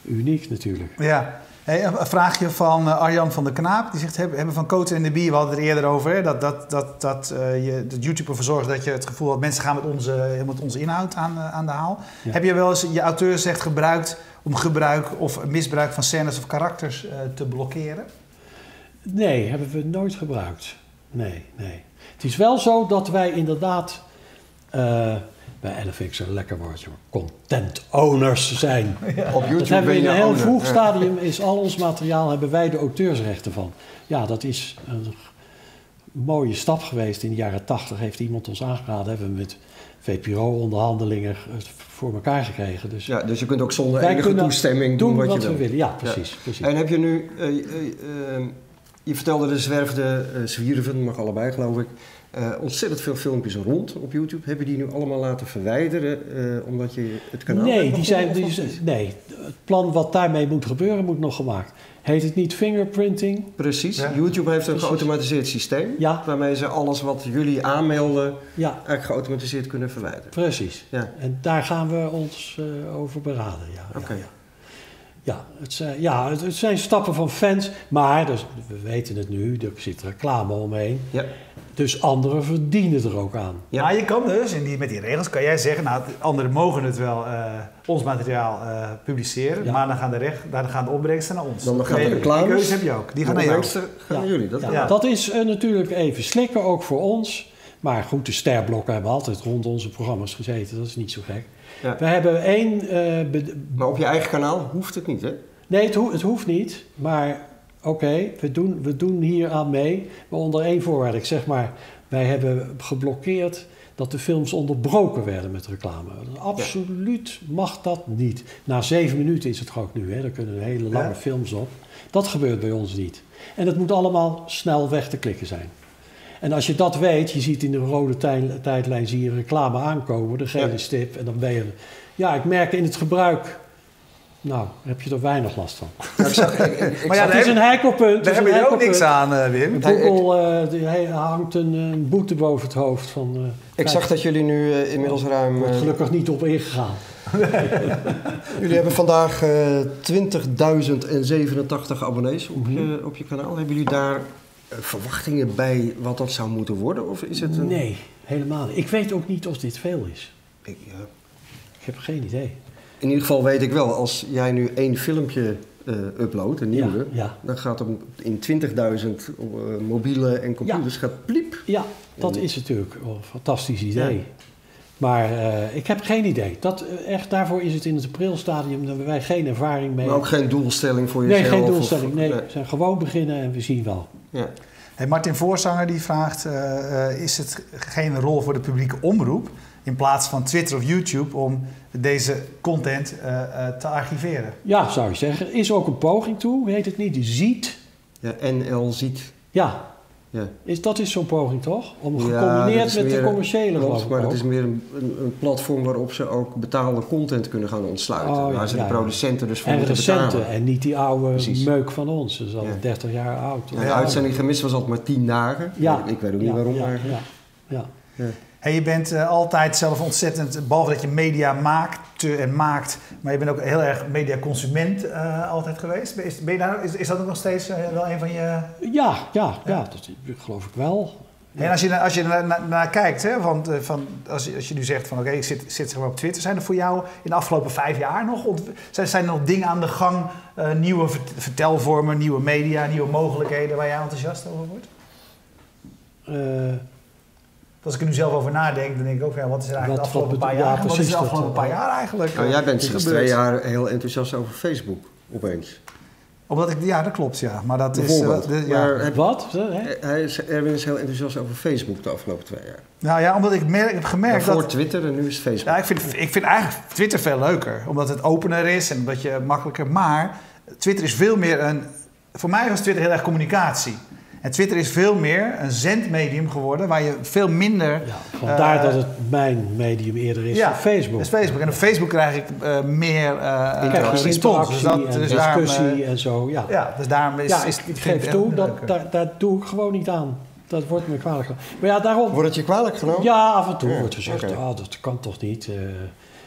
uniek natuurlijk. Ja, Hey, een vraagje van uh, Arjan van der Knaap. Die zegt, hebben van Coaten en de Bier, we hadden het er eerder over... Hè, dat, dat, dat, dat, uh, je, dat YouTube ervoor zorgt dat je het gevoel hebt... mensen gaan met onze, met onze inhoud aan, uh, aan de haal. Heb je wel eens, je auteur zegt, gebruikt om gebruik of misbruik van scènes of karakters te blokkeren? Nee, hebben we nooit gebruikt. Nee, nee. Het is wel zo dat wij inderdaad uh, bij LFX een lekker woordje, content owners zijn. Op YouTube dat hebben we in een heel vroeg ja. stadium, is al ons materiaal, hebben wij de auteursrechten van. Ja, dat is een mooie stap geweest. In de jaren tachtig heeft iemand ons aangeraden, hebben we met VPRO-onderhandelingen voor elkaar gekregen. Dus, ja, dus je kunt ook zonder enige toestemming doen, wat, wat je we wil. willen. Ja, precies. Ja. precies. En heb je nu, uh, uh, uh, je vertelde de zwerfde zwierven, mag allebei geloof ik, ontzettend veel filmpjes rond op YouTube. Heb je die nu allemaal laten verwijderen omdat je het kanaal Nee, die zijn, die nee, het plan wat daarmee moet gebeuren moet nog gemaakt. Heet het niet fingerprinting? Precies. Ja. YouTube heeft een Precies. geautomatiseerd systeem ja. waarmee ze alles wat jullie aanmelden ja. eigenlijk geautomatiseerd kunnen verwijderen. Precies. Ja. En daar gaan we ons uh, over beraden. Ja. Oké. Okay. Ja, het zijn, ja, het, zijn stappen van fans, maar dus, we weten het nu, er zit reclame omheen. Ja. Dus anderen verdienen er ook aan. Ja, maar je kan dus, in die, met die regels kan jij zeggen, nou, anderen mogen het wel, uh, ons materiaal uh, publiceren, ja. maar dan gaan, de recht, dan gaan de opbrengsten naar ons. Dan gaan de reclames. Die keuze heb je ook. Die gaan naar jou. gaan ja. naar jullie. Dat, ja. dat is uh, natuurlijk even slikken, ook voor ons. Maar goed, de sterblokken hebben altijd rond onze programma's gezeten, dat is niet zo gek. Ja. We hebben één... maar op je eigen kanaal hoeft het niet, hè? Nee, het, ho het hoeft niet, maar oké, okay, we, doen, we doen hier aan mee, maar onder één voorwaarde. Ik zeg maar, wij hebben geblokkeerd dat de films onderbroken werden met reclame. Absoluut ja. mag dat niet. Na zeven minuten is het ook nu, hè? daar kunnen hele lange ja. films op. Dat gebeurt bij ons niet. En het moet allemaal snel weg te klikken zijn. En als je dat weet, je ziet in de rode tijdlijn zie je reclame aankomen, de gele ja. stip, en dan ben je... Ja, ik merk in het gebruik nou, heb je er weinig last van. Ja, ik zag, ik, ik, maar ja, het is een heikelpunt. Daar heb je ook niks aan, uh, Wim. Google uh, die hangt een, een, boete boven het hoofd van... Uh, ik zag dat jullie nu uh, inmiddels ruim... wordt gelukkig niet op ingegaan. jullie hebben vandaag 20.087 abonnees op, mm -hmm. je, op je kanaal. Hebben jullie daar verwachtingen bij wat dat zou moeten worden? Of is het een... Nee, helemaal niet. Ik weet ook niet of dit veel is. Ik, ja. ik heb geen idee. In ieder geval weet ik wel, als jij nu één filmpje uh, uploadt, een nieuwe, ja, ja. dan gaat hem in 20.000 uh, mobielen en computers ja. gaat pliep. Ja, dat en, is natuurlijk een fantastisch idee. Maar uh, ik heb geen idee. Dat, echt, daarvoor is het in het aprilstadium, daar hebben wij geen ervaring mee. Maar ook geen doelstelling voor jezelf? Nee, geen doelstelling. Of, nee, we zijn gewoon beginnen en we zien wel. Ja. Hey, Martin Voorzanger die vraagt, uh, is het geen rol voor de publieke omroep in plaats van Twitter of YouTube om deze content uh, uh, te archiveren. Ja, zou je zeggen. Is ook een poging toe, heet het niet? Ziet. Ja, NL ziet. Ja. Ja. Is, dat is zo'n poging toch? Om gecombineerd ja, met de commerciële klopt, Maar het is meer een, een, platform waarop ze ook betaalde content kunnen gaan ontsluiten. Oh, waar ze de producenten dus voor en moeten recente, betalen. En niet die oude Precies. meuk van ons. Dat is al 30 jaar oud. de uitzending gemist was altijd maar 10 dagen. Ja. Ik weet ook niet waarom eigenlijk. ja. Hey, je bent uh, altijd zelf ontzettend, behalve dat je media maakt en maakt, maar je bent ook heel erg mediaconsument uh, altijd geweest. Is, ben je daar, is, is dat ook nog steeds uh, wel een van je... Ja, ja, ja, ja. dat geloof ik wel. En als je, als je naar, naar, naar kijkt, hè, want, van, als, je, als je nu zegt van oké, okay, ik zit, zit zeg maar op Twitter, zijn er voor jou in de afgelopen vijf jaar nog, zijn, zijn er nog dingen aan de gang, nieuwe vertelvormen, nieuwe media, nieuwe mogelijkheden waar jij enthousiast over wordt? Als ik er nu zelf over nadenk, dan denk ik ook, ja, wat is er eigenlijk wat, de afgelopen wat, paar jaar? Ja, wat is er de afgelopen paar jaar eigenlijk? Nou, jij bent sinds twee jaar heel enthousiast over Facebook, opeens. Omdat ik, ja, dat klopt, ja. Maar dat is... Uh, de, ja. maar heb, wat? Hij is, Erwin is heel enthousiast over Facebook de afgelopen twee jaar. Nou ja, omdat ik merk, heb gemerkt voor dat... Twitter en nu is Facebook. Ja, ik vind, ik vind eigenlijk Twitter veel leuker. Omdat het opener is en dat je makkelijker... Maar Twitter is veel meer een... Voor mij was Twitter heel erg communicatie. En Twitter is veel meer een zendmedium geworden, waar je veel minder... Ja, vandaar uh, dat het mijn medium eerder is ja, dan Facebook. is Facebook. En op Facebook krijg ik uh, meer uh, Kijk, respons. Dus dat, en dus discussie daarom, en zo, ja. Ja, dus daarom is... Ja, is, ik geef toe, dat, daar, daar doe ik gewoon niet aan. Dat wordt me kwalijk genomen. Maar ja, daarom... Wordt het je kwalijk genomen? Ja, af en toe ja, wordt gezegd, okay. oh, dat kan toch niet.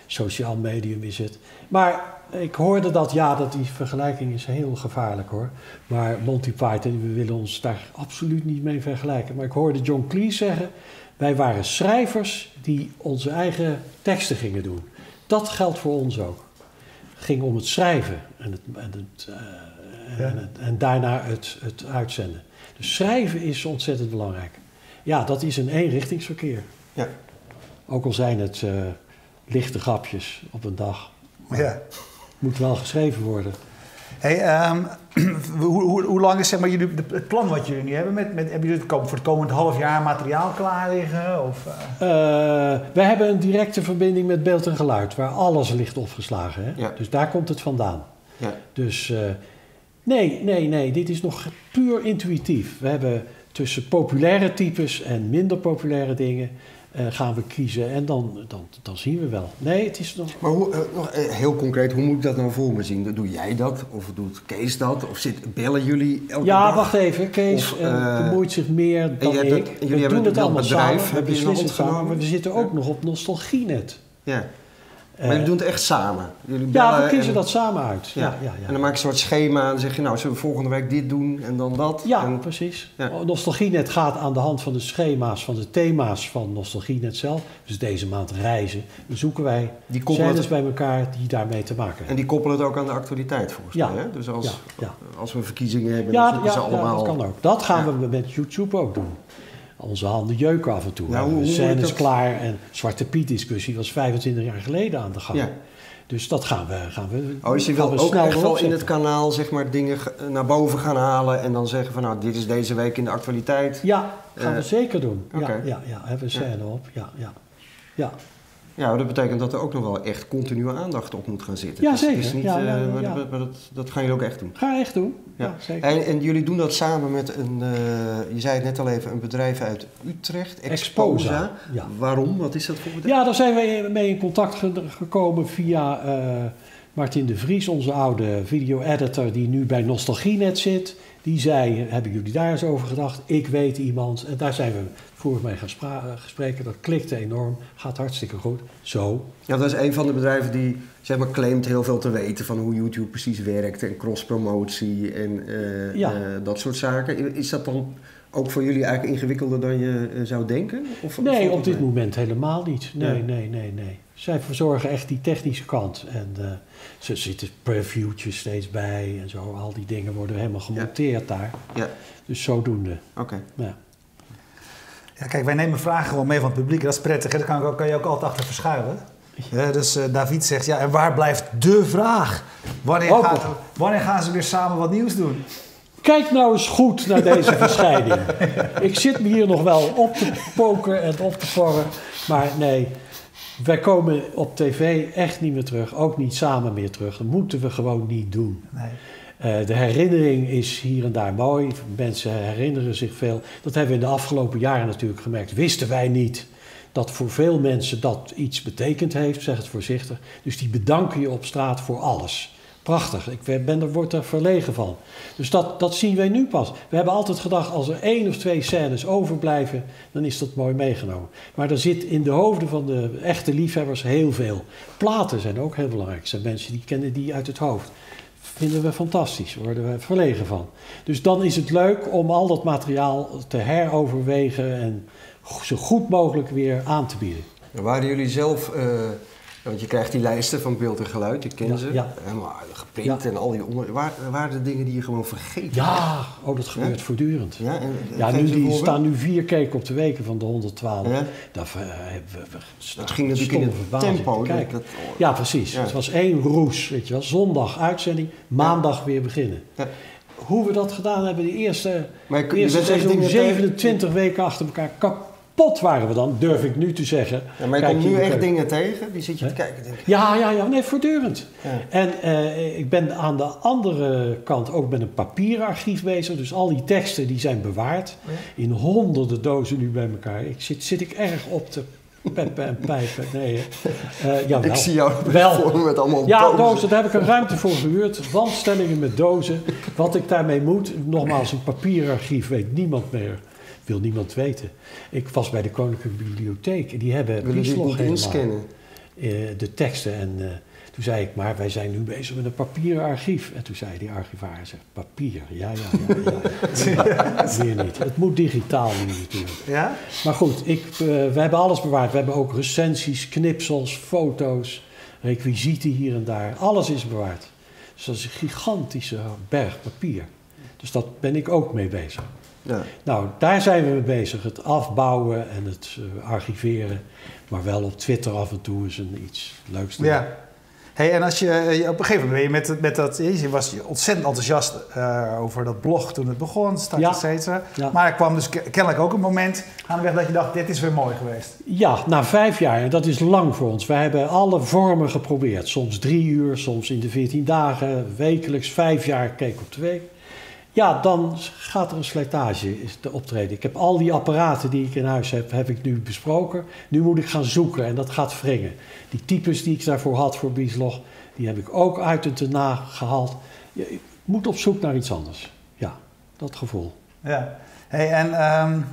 sociaal medium is het. Maar ik hoorde dat, ja, dat die vergelijking is heel gevaarlijk hoor. Maar Monty Python, we willen ons daar absoluut niet mee vergelijken. Maar ik hoorde John Cleese zeggen, wij waren schrijvers die onze eigen teksten gingen doen. Dat geldt voor ons ook. Het ging om het schrijven en, het, en, het, uh, ja. en, het, en daarna het, het uitzenden. Dus schrijven is ontzettend belangrijk. Ja, dat is een eenrichtingsverkeer. Ja. Ook al zijn het uh, lichte grapjes op een dag. Ja. Moet wel geschreven worden. Hey, um, hoe, hoe, hoe, lang is zeg maar, jullie, het plan wat jullie nu hebben? Met, met, hebben jullie het voor het komend half jaar materiaal klaar liggen? Of, uh... Uh, wij hebben een directe verbinding met beeld en geluid, waar alles ligt opgeslagen. Hè? Ja. Dus daar komt het vandaan. Ja. Dus uh, nee, nee, nee, dit is nog puur intuïtief. We hebben tussen populaire types en minder populaire dingen uh, gaan we kiezen en dan, dan, dan zien we wel. Nee, het is nog... Maar hoe, uh, nog, uh, heel concreet, hoe moet ik dat nou voor me zien? Doe jij dat? Of doet Kees dat? Of zit, bellen jullie elke ja, dag? wacht even. Kees bemoeit zich meer dan ik. Het, we doen het allemaal bedrijf, samen. We beslissen samen. Maar we zitten ook nog op Nostalgienet. Ja. Maar jullie doen het echt samen? Jullie ja, we kiezen en, dat samen uit. Ja. Ja, ja, En dan maak je een soort schema en dan zeg je, nou, zullen we volgende week dit doen en dan dat? Ja, en, precies. Nostalgienet gaat aan de hand van de schema's, van de thema's van Nostalgienet zelf. Dus deze maand reizen. Dan zoeken wij die bij elkaar die daarmee te maken hebben. En die koppelen het ook aan de actualiteit volgens ja. mij. Hè? Dus als, als we verkiezingen hebben, dan zoeken ze allemaal... Ja, dat kan ook. Dat gaan we met YouTube ook doen. Onze handen jeuken af en toe. Nou, hoe, de scène is klaar en Zwarte Piet discussie was 25 jaar geleden aan de gang. Ja. Dus dat gaan we, gaan we Oh, dus je wil ook echt wel in het kanaal zeg maar, dingen naar boven gaan halen en dan zeggen van nou, dit is deze week in de actualiteit. Ja, gaan uh, we zeker doen. Okay. Ja, ja, ja, hebben we scène ja. op. Ja, ja. ja. Ja, dat betekent dat er ook nog wel echt continue aandacht op moet gaan zitten. Ja, het zeker. Is niet, ja, ja, uh, maar, ja. maar dat, dat gaan jullie ook echt doen. Ga echt doen. Ja, zeker. En, en, jullie doen dat samen met een, uh, je zei het net al even, een bedrijf uit Utrecht, Exposa. Waarom? Wat is dat voor bedrijf? Ja, daar zijn we mee in contact ge gekomen via uh, Martin de Vries, onze oude video-editor die nu bij Nostalgienet zit. Die zei, hebben jullie daar eens over gedacht? Ik weet iemand. En daar zijn we vorig mee gaan gespreken. Dat klikte enorm. Gaat hartstikke goed. Zo. Ja, dat is een van de bedrijven die zeg maar, claimt heel veel te weten van hoe YouTube precies werkt. En cross-promotie en uh, ja. uh, dat soort zaken. Is dat dan ook voor jullie eigenlijk ingewikkelder dan je uh, zou denken? Of, nee, op dit mee? moment helemaal niet. Nee, ja. nee, nee, nee. Zij verzorgen echt die technische kant. En ze zitten previewtjes steeds bij en zo. Al die dingen worden helemaal gemonteerd ja. daar. Ja. Dus zodoende. Oké. Okay. Ja. Ja, kijk, wij nemen vragen gewoon mee van het publiek. Dat is prettig. Hè? Daar kan, kan je ook altijd achter verschuilen. Ja, dus uh, David zegt, ja, en waar blijft de vraag? Wanneer, Oh, gaan, wanneer gaan ze weer samen wat nieuws doen? Kijk nou eens goed naar deze verschijning. Ik zit me hier nog wel op te poken en op te porren. Maar nee, wij komen op tv echt niet meer terug. Ook niet samen meer terug. Dat moeten we gewoon niet doen. Nee. Uh, de herinnering is hier en daar mooi. Mensen herinneren zich veel. Dat hebben we in de afgelopen jaren natuurlijk gemerkt. Wisten wij niet dat voor veel mensen dat iets betekend heeft, zeg het voorzichtig. Dus die bedanken je op straat voor alles. Prachtig, ik ben er, word er verlegen van. Dus dat, dat zien wij nu pas. We hebben altijd gedacht, als er één of twee scènes overblijven, dan is dat mooi meegenomen. Maar er zit in de hoofden van de echte liefhebbers heel veel. Platen zijn ook heel belangrijk. Er zijn mensen die kennen die uit het hoofd. Vinden we fantastisch, worden we verlegen van. Dus dan is het leuk om al dat materiaal te heroverwegen en zo goed mogelijk weer aan te bieden. Waren jullie zelf... Uh... Want je krijgt die lijsten van beeld en geluid, ik ken ja, ze. Ja. Helemaal geprint ja. en al die onder... Waar, waren de dingen die je gewoon vergeten Ja, oh, dat gebeurt ja? voortdurend. Ja, en, ja nu die staan nu vier keer op de weken van de 112. Ja? Daar uh, hebben we... Dat ging natuurlijk in het tempo. Dat, dat, ja, precies. Het was één roes, weet je wel. Zondag uitzending, maandag weer beginnen. Hoe we dat gedaan hebben, de eerste, maar de eerste seizoen, 27 weken achter elkaar, kapot waren we dan, durf ik nu te zeggen. Ja, maar je komt nu echt dingen tegen, die zit je He? te kijken. Denk ik. Ja, ja, ja, nee, voortdurend. Ja. En uh, ik ben aan de andere kant ook met een papierarchief bezig. Dus al die teksten die zijn bewaard ja. in honderden dozen nu bij elkaar. Ik zit, zit ik erg op te peppen en pijpen. Nee, uh, ja, ik zie jou wel. voor met allemaal ja, dozen. dozen. Daar heb ik een ruimte voor gehuurd. Wandstellingen met dozen. Wat ik daarmee moet, nogmaals, een papierarchief weet niemand meer wil niemand weten. Ik was bij de Koninklijke Bibliotheek en die hebben niet inscannen? Uh, de teksten. En uh, toen zei ik, maar wij zijn nu bezig met een papieren archief. En toen zei die archivaris, papier, ja, ja, ja. ja, ja. Weer niet. Het moet digitaal nu natuurlijk. Ja? Maar goed, ik, uh, we hebben alles bewaard. We hebben ook recensies, knipsels, foto's, requisieten hier en daar. Alles is bewaard. Dus dat is een gigantische berg papier. Dus daar ben ik ook mee bezig. Ja. Nou, daar zijn we mee bezig. Het afbouwen en het uh, archiveren. Maar wel op Twitter af en toe is een iets leuks. Ja. Hey, en als je, eh, op een gegeven moment met, met dat, je was ontzettend enthousiast uh, over dat blog toen het begon, start ja. steeds. Ja. Maar er kwam dus kennelijk ook een moment aan de weg dat je dacht, dit is weer mooi geweest. Ja, na vijf jaar, en dat is lang voor ons. Wij hebben alle vormen geprobeerd. Soms drie uur, soms in de veertien dagen, wekelijks, vijf jaar, keek op twee. Ja, dan gaat er een slijtage te optreden. Ik heb al die apparaten die ik in huis heb, heb ik nu besproken. Nu moet ik gaan zoeken en dat gaat wringen. Die types die ik daarvoor had voor Bieslog, die heb ik ook uit het erna gehaald. Je moet op zoek naar iets anders. Ja, dat gevoel. Ja, hey, en um,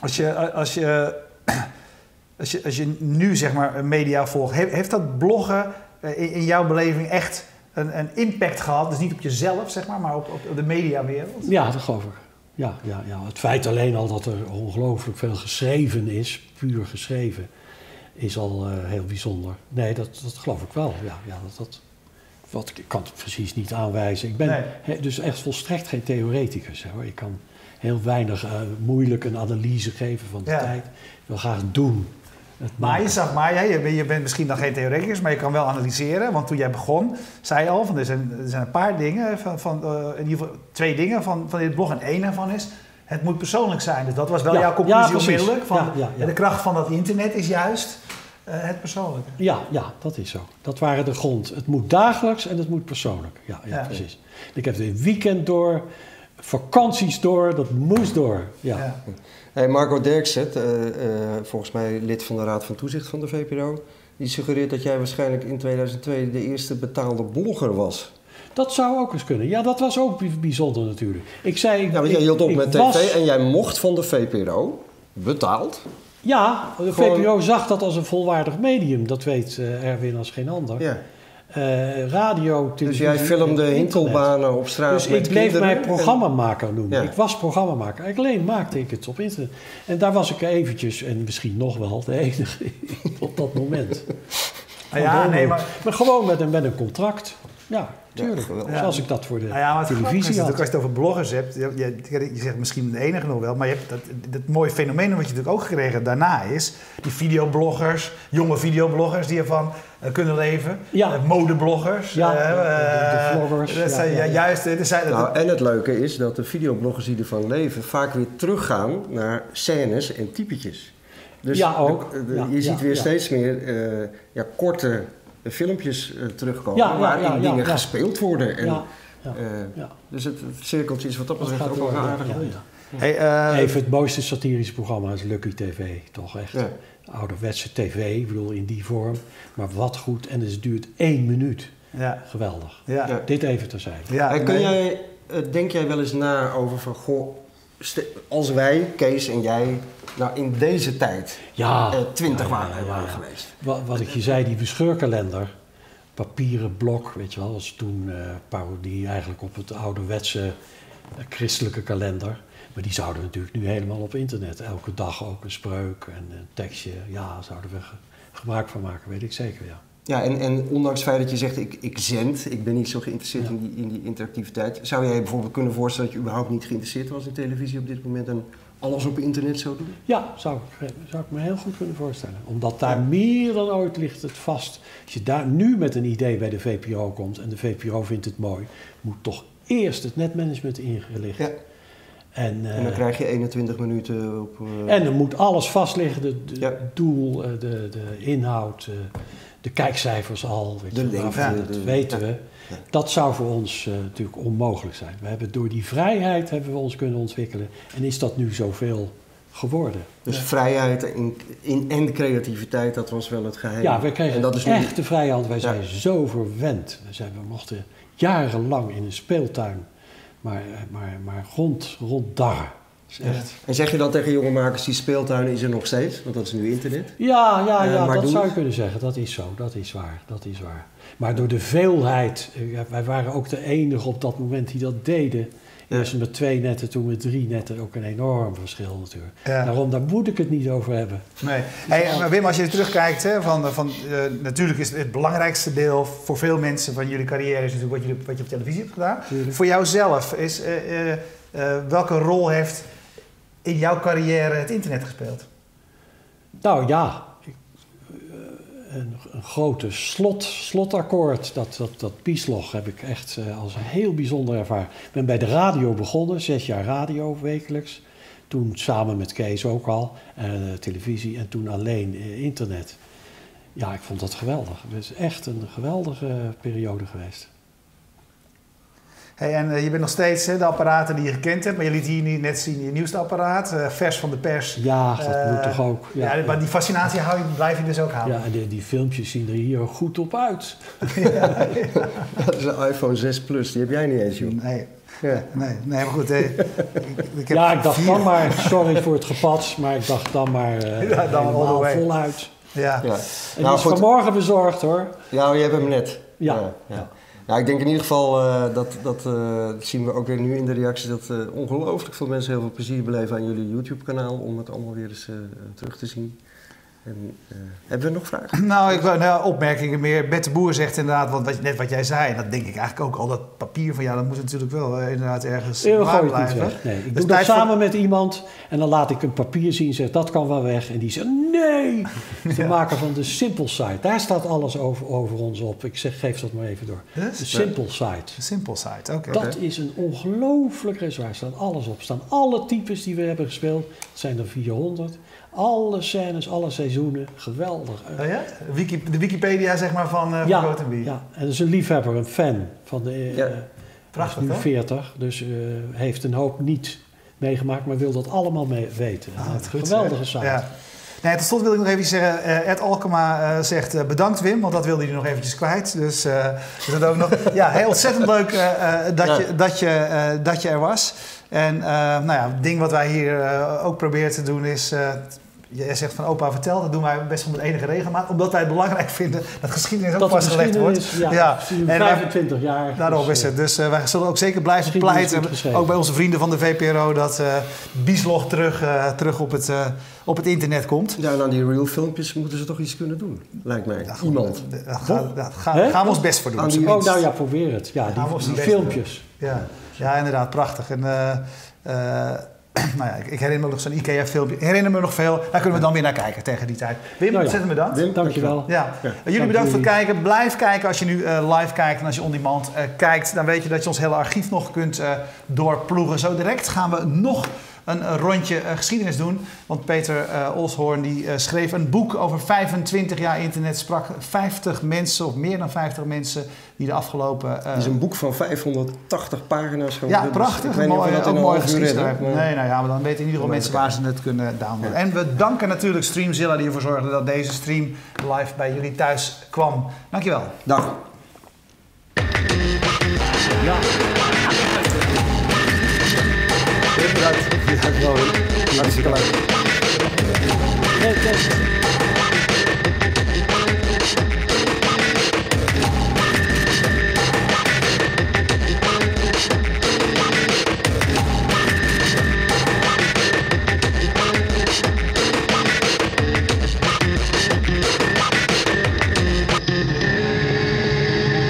als, je, als, je, als, je, als je nu zeg maar media volgt, heeft, dat bloggen eh, in jouw beleving echt een, een, impact gehad. Dus niet op jezelf, zeg maar, maar op, op de mediawereld. Ja, dat geloof ik. Ja, ja, ja. Het feit alleen al dat er ongelooflijk veel geschreven is, puur geschreven, is al uh, heel bijzonder. Nee, dat, dat geloof ik wel. Ja, ja, dat, dat, wat, ik kan het precies niet aanwijzen. Ik ben dus echt volstrekt geen theoreticus. Hoor. Ik kan heel weinig uh, moeilijk een analyse geven van de tijd. Ik wil graag doen maar je zag maar, ja, je, je, bent misschien dan geen theoreticus, maar je kan wel analyseren. Want toen jij begon, zei je al, van, er, zijn, er zijn een paar dingen, van, van uh, in ieder geval twee dingen van, van dit blog. En één daarvan is, het moet persoonlijk zijn. Dus dat was wel jouw conclusie onmiddellijk. Van, De kracht van dat internet is juist uh, het persoonlijke. Ja, ja, dat is zo. Dat waren de grond. Het moet dagelijks en het moet persoonlijk. Ja, ja, precies. Ik heb het weekend door, vakanties door, dat moest door. ja. Hey, Marco Derksen, uh, uh, volgens mij lid van de Raad van Toezicht van de VPRO, die suggereert dat jij waarschijnlijk in 2002 de eerste betaalde blogger was. Dat zou ook eens kunnen. Ja, dat was ook bijzonder natuurlijk. Ik zei... Ja, want jij hield op met tv en jij mocht van de VPRO, betaald... Ja, de VPRO zag dat als een volwaardig medium. Dat weet uh, Erwin als geen ander. Ja. Uh, radio, Dus jij filmde hinkelbanen op straat Dus ik bleef mij programmamaker noemen. Ik was programmamaker. Ik alleen maakte ik het op internet. En daar was ik eventjes, en misschien nog wel de enige op dat moment. Ah, ja, nee, maar... maar gewoon met een, met een contract. Ja, tuurlijk. Ja, Zoals ik dat voor de nou ja, maar televisie had. Als je het over bloggers hebt, je, je, je, zegt misschien de enige nog wel, maar je hebt dat, dat mooie fenomeen wat je natuurlijk ook gekregen daarna is, die videobloggers, jonge videobloggers die ervan uh, kunnen leven, ja. Uh, modebloggers, ja, uh, de, de, vloggers. Dat zijn, ja, juist, er zijn, nou, en het leuke is dat de videobloggers die ervan leven vaak weer teruggaan naar scènes en typetjes. Dus ja, ook. je ziet weer steeds meer ja, korte filmpjes uh, terugkomen ja, waarin dingen gespeeld worden. En, uh, dus het, het, cirkeltje is wat dat betreft ook wel aardig. Hey, uh, Even het mooiste satirische programma is Lucky TV, toch echt. Ouderwetse tv, ik bedoel in die vorm. Maar wat goed, en het duurt één minuut. Ja. Geweldig. Ja. Dit even terzijde. Ja, en kun jij, denk jij wel eens na over van, goh, als wij, Kees en jij, nou in deze tijd ja, 20 ja, waren, waren geweest. Wat, wat ik je zei, die bescheurkalender, papieren blok, weet je wel, was toen uh, parodie eigenlijk op het ouderwetse uh, christelijke kalender. Maar die zouden natuurlijk nu helemaal op internet, elke dag ook een spreuk en een tekstje, ja, zouden we gebruik van maken, weet ik zeker, ja. Ja, en, en ondanks het feit dat je zegt, ik, ik zend, ik ben niet zo geïnteresseerd in, die, in die interactiviteit. Zou jij bijvoorbeeld kunnen voorstellen dat je überhaupt niet geïnteresseerd was in televisie op dit moment en alles op internet zou doen? Ja, zou ik, zou ik me heel goed kunnen voorstellen. Omdat daar meer dan ooit ligt het vast. Als je daar nu met een idee bij de VPRO komt en de VPRO vindt het mooi, moet toch eerst het netmanagement ingelicht. Ja. En, en, dan eh, krijg je 21 minuten op. Uh... En dan moet alles vastliggen: het ja. doel, eh, de, de inhoud, de kijkcijfers al. Weet de je, dat weten we. Dat zou voor ons uh, natuurlijk onmogelijk zijn. We hebben door die vrijheid hebben we ons kunnen ontwikkelen. En is dat nu zoveel geworden. Dus vrijheid in, in, en creativiteit, dat was wel het geheim. Ja, we kregen en dat is echt de vrijheid. Wij zijn zo verwend. We, zijn, we mochten jarenlang in een speeltuin maar, maar, maar rond, ronddarren. Echt. En zeg je dan tegen jonge makers, die speeltuin is er nog steeds, want dat is nu internet? Ja, ja, ja uh, dat zou je kunnen zeggen. Dat is zo, dat is waar, dat is waar. Maar door de veelheid, uh, wij waren ook de enige op dat moment die dat deden. Eerst met twee netten, toen met drie netten. Ook een enorm verschil natuurlijk. Daarom, daar moet ik het niet over hebben. Nee. Hey, maar Wim, als je terugkijkt, hè, van, van, uh, natuurlijk is het belangrijkste deel voor veel mensen van jullie carrière... is natuurlijk wat je, wat je op televisie hebt gedaan. Voor jouzelf is... Uh, welke rol heeft in jouw carrière het internet gespeeld? Nou ja, een, een grote slot, slotakkoord, dat, dat, pieslog, heb ik echt als heel bijzonder ervaren. Ik ben bij de radio begonnen, zes jaar radio wekelijks. Toen samen met Kees ook al, en televisie en toen alleen internet. Ja, ik vond dat geweldig. Het is echt een geweldige periode geweest. Hey, en eh, je bent nog steeds de apparaten die je gekend hebt, maar je liet hier net zien je nieuwste apparaat, uh, vers van de pers. Ja, dat moet eh, toch ook. Ja, ja, maar die fascinatie hou je, blijf je dus ook houden. Ja, en die, die filmpjes zien er hier goed op uit. ja, dat is een iPhone 6 Plus, die heb jij niet eens, joh. Nee. Ja. Nee, nee, maar goed. ik, ik heb ja, ik dacht dan maar, sorry voor het gepats, maar ik dacht dan maar ja, dan helemaal voluit. Ja. ja. En die nou, is vanmorgen bezorgd hoor. Ja, je hebt hem net. Ja. ja. Ja. ik denk in ieder geval uh, dat, dat, uh, dat zien we ook weer nu in de reacties, dat uh, ongelooflijk veel mensen heel veel plezier beleven aan jullie YouTube kanaal om het allemaal weer eens terug te zien. En, uh, hebben we nog vragen? Nou, ik wil nou, opmerkingen meer. Bette de Boer zegt inderdaad, want wat, net wat jij zei, en dat denk ik eigenlijk ook al, dat papier van jou, dat moet natuurlijk wel uh, inderdaad ergens Heel waar blijven. Nee, ik dus doe dat samen met iemand en dan laat ik een papier zien, zeg dat kan wel weg. En die zegt nee, de ja. maker van de Simple Site, daar staat alles over, over ons op. Ik zeg, geef dat maar even door. Yes? De Simple Site. De Simple Site, oké. Dat is een ongelooflijk reservoir, staat alles op. staan alle types die we hebben gespeeld, zijn er 400. Alle scènes, alle seizoenen, geweldig. Oh ja? Wiki, de Wikipedia zeg maar van, uh, ja, van Ja, en dat is een liefhebber, een fan van de... Uh, ja. Prachtig, nu 40, dus uh, heeft een hoop niet meegemaakt, maar wil dat allemaal mee weten. Ah, goed, geweldige zaak. Ja. Nee, tot slot wil ik nog even zeggen, uh, Ed Alkema uh, zegt uh, bedankt Wim, want dat wilde hij nog eventjes kwijt. Dus is dat ook nog, ja, heel ontzettend leuk dat, ja. je, dat, je, dat je er was. En nou ja, het ding wat wij hier ook proberen te doen is Jij zegt van opa vertel, dat doen wij best wel met enige regelmaat. Omdat wij het belangrijk vinden dat geschiedenis ook vastgelegd wordt. Ja, ja. 25 jaar. Daarom dus, is het. Dus uh, wij zullen ook zeker blijven pleiten. Ook bij onze vrienden van de VPRO dat uh, Bieslog terug, uh, terug op, het, op het internet komt. Ja, en aan die real filmpjes moeten ze toch iets kunnen doen, lijkt mij. Ja, Iemand. Daar gaan, gaan we ons best voor doen. Die, oh, nou ja, probeer het. Ja, die, die filmpjes. Ja. ja, inderdaad, prachtig. En, nou ja, ik, herinner me nog zo'n IKEA-filmpje. herinner me nog veel. Daar kunnen we dan weer naar kijken tegen die tijd. Wim, nou ja. ontzettend bedankt. Wim, dankjewel. Ja. ja. Jullie bedankt voor het kijken. Blijf kijken als je nu uh, live kijkt en als je on-demand uh, kijkt. Dan weet je dat je ons hele archief nog kunt uh, doorploegen. Zo direct gaan we nog een rondje uh, geschiedenis doen. Want Peter uh, Olshoorn die, uh, schreef een boek over 25 jaar internet. Sprak 50 mensen of meer dan 50 mensen die de afgelopen... Het is een boek van 580 pagina's geworden. Ja, prachtig. Dus mooi, ook mooi geschreven. Nee, nou ja, maar dan weten in ieder geval mensen waar ze het kunnen downloaden. En we danken natuurlijk Streamzilla die ervoor zorgde dat deze stream live bij jullie thuis kwam. Dankjewel. Dag. Ja. Bedankt. Ja, gewoon. Hartstikke leuk.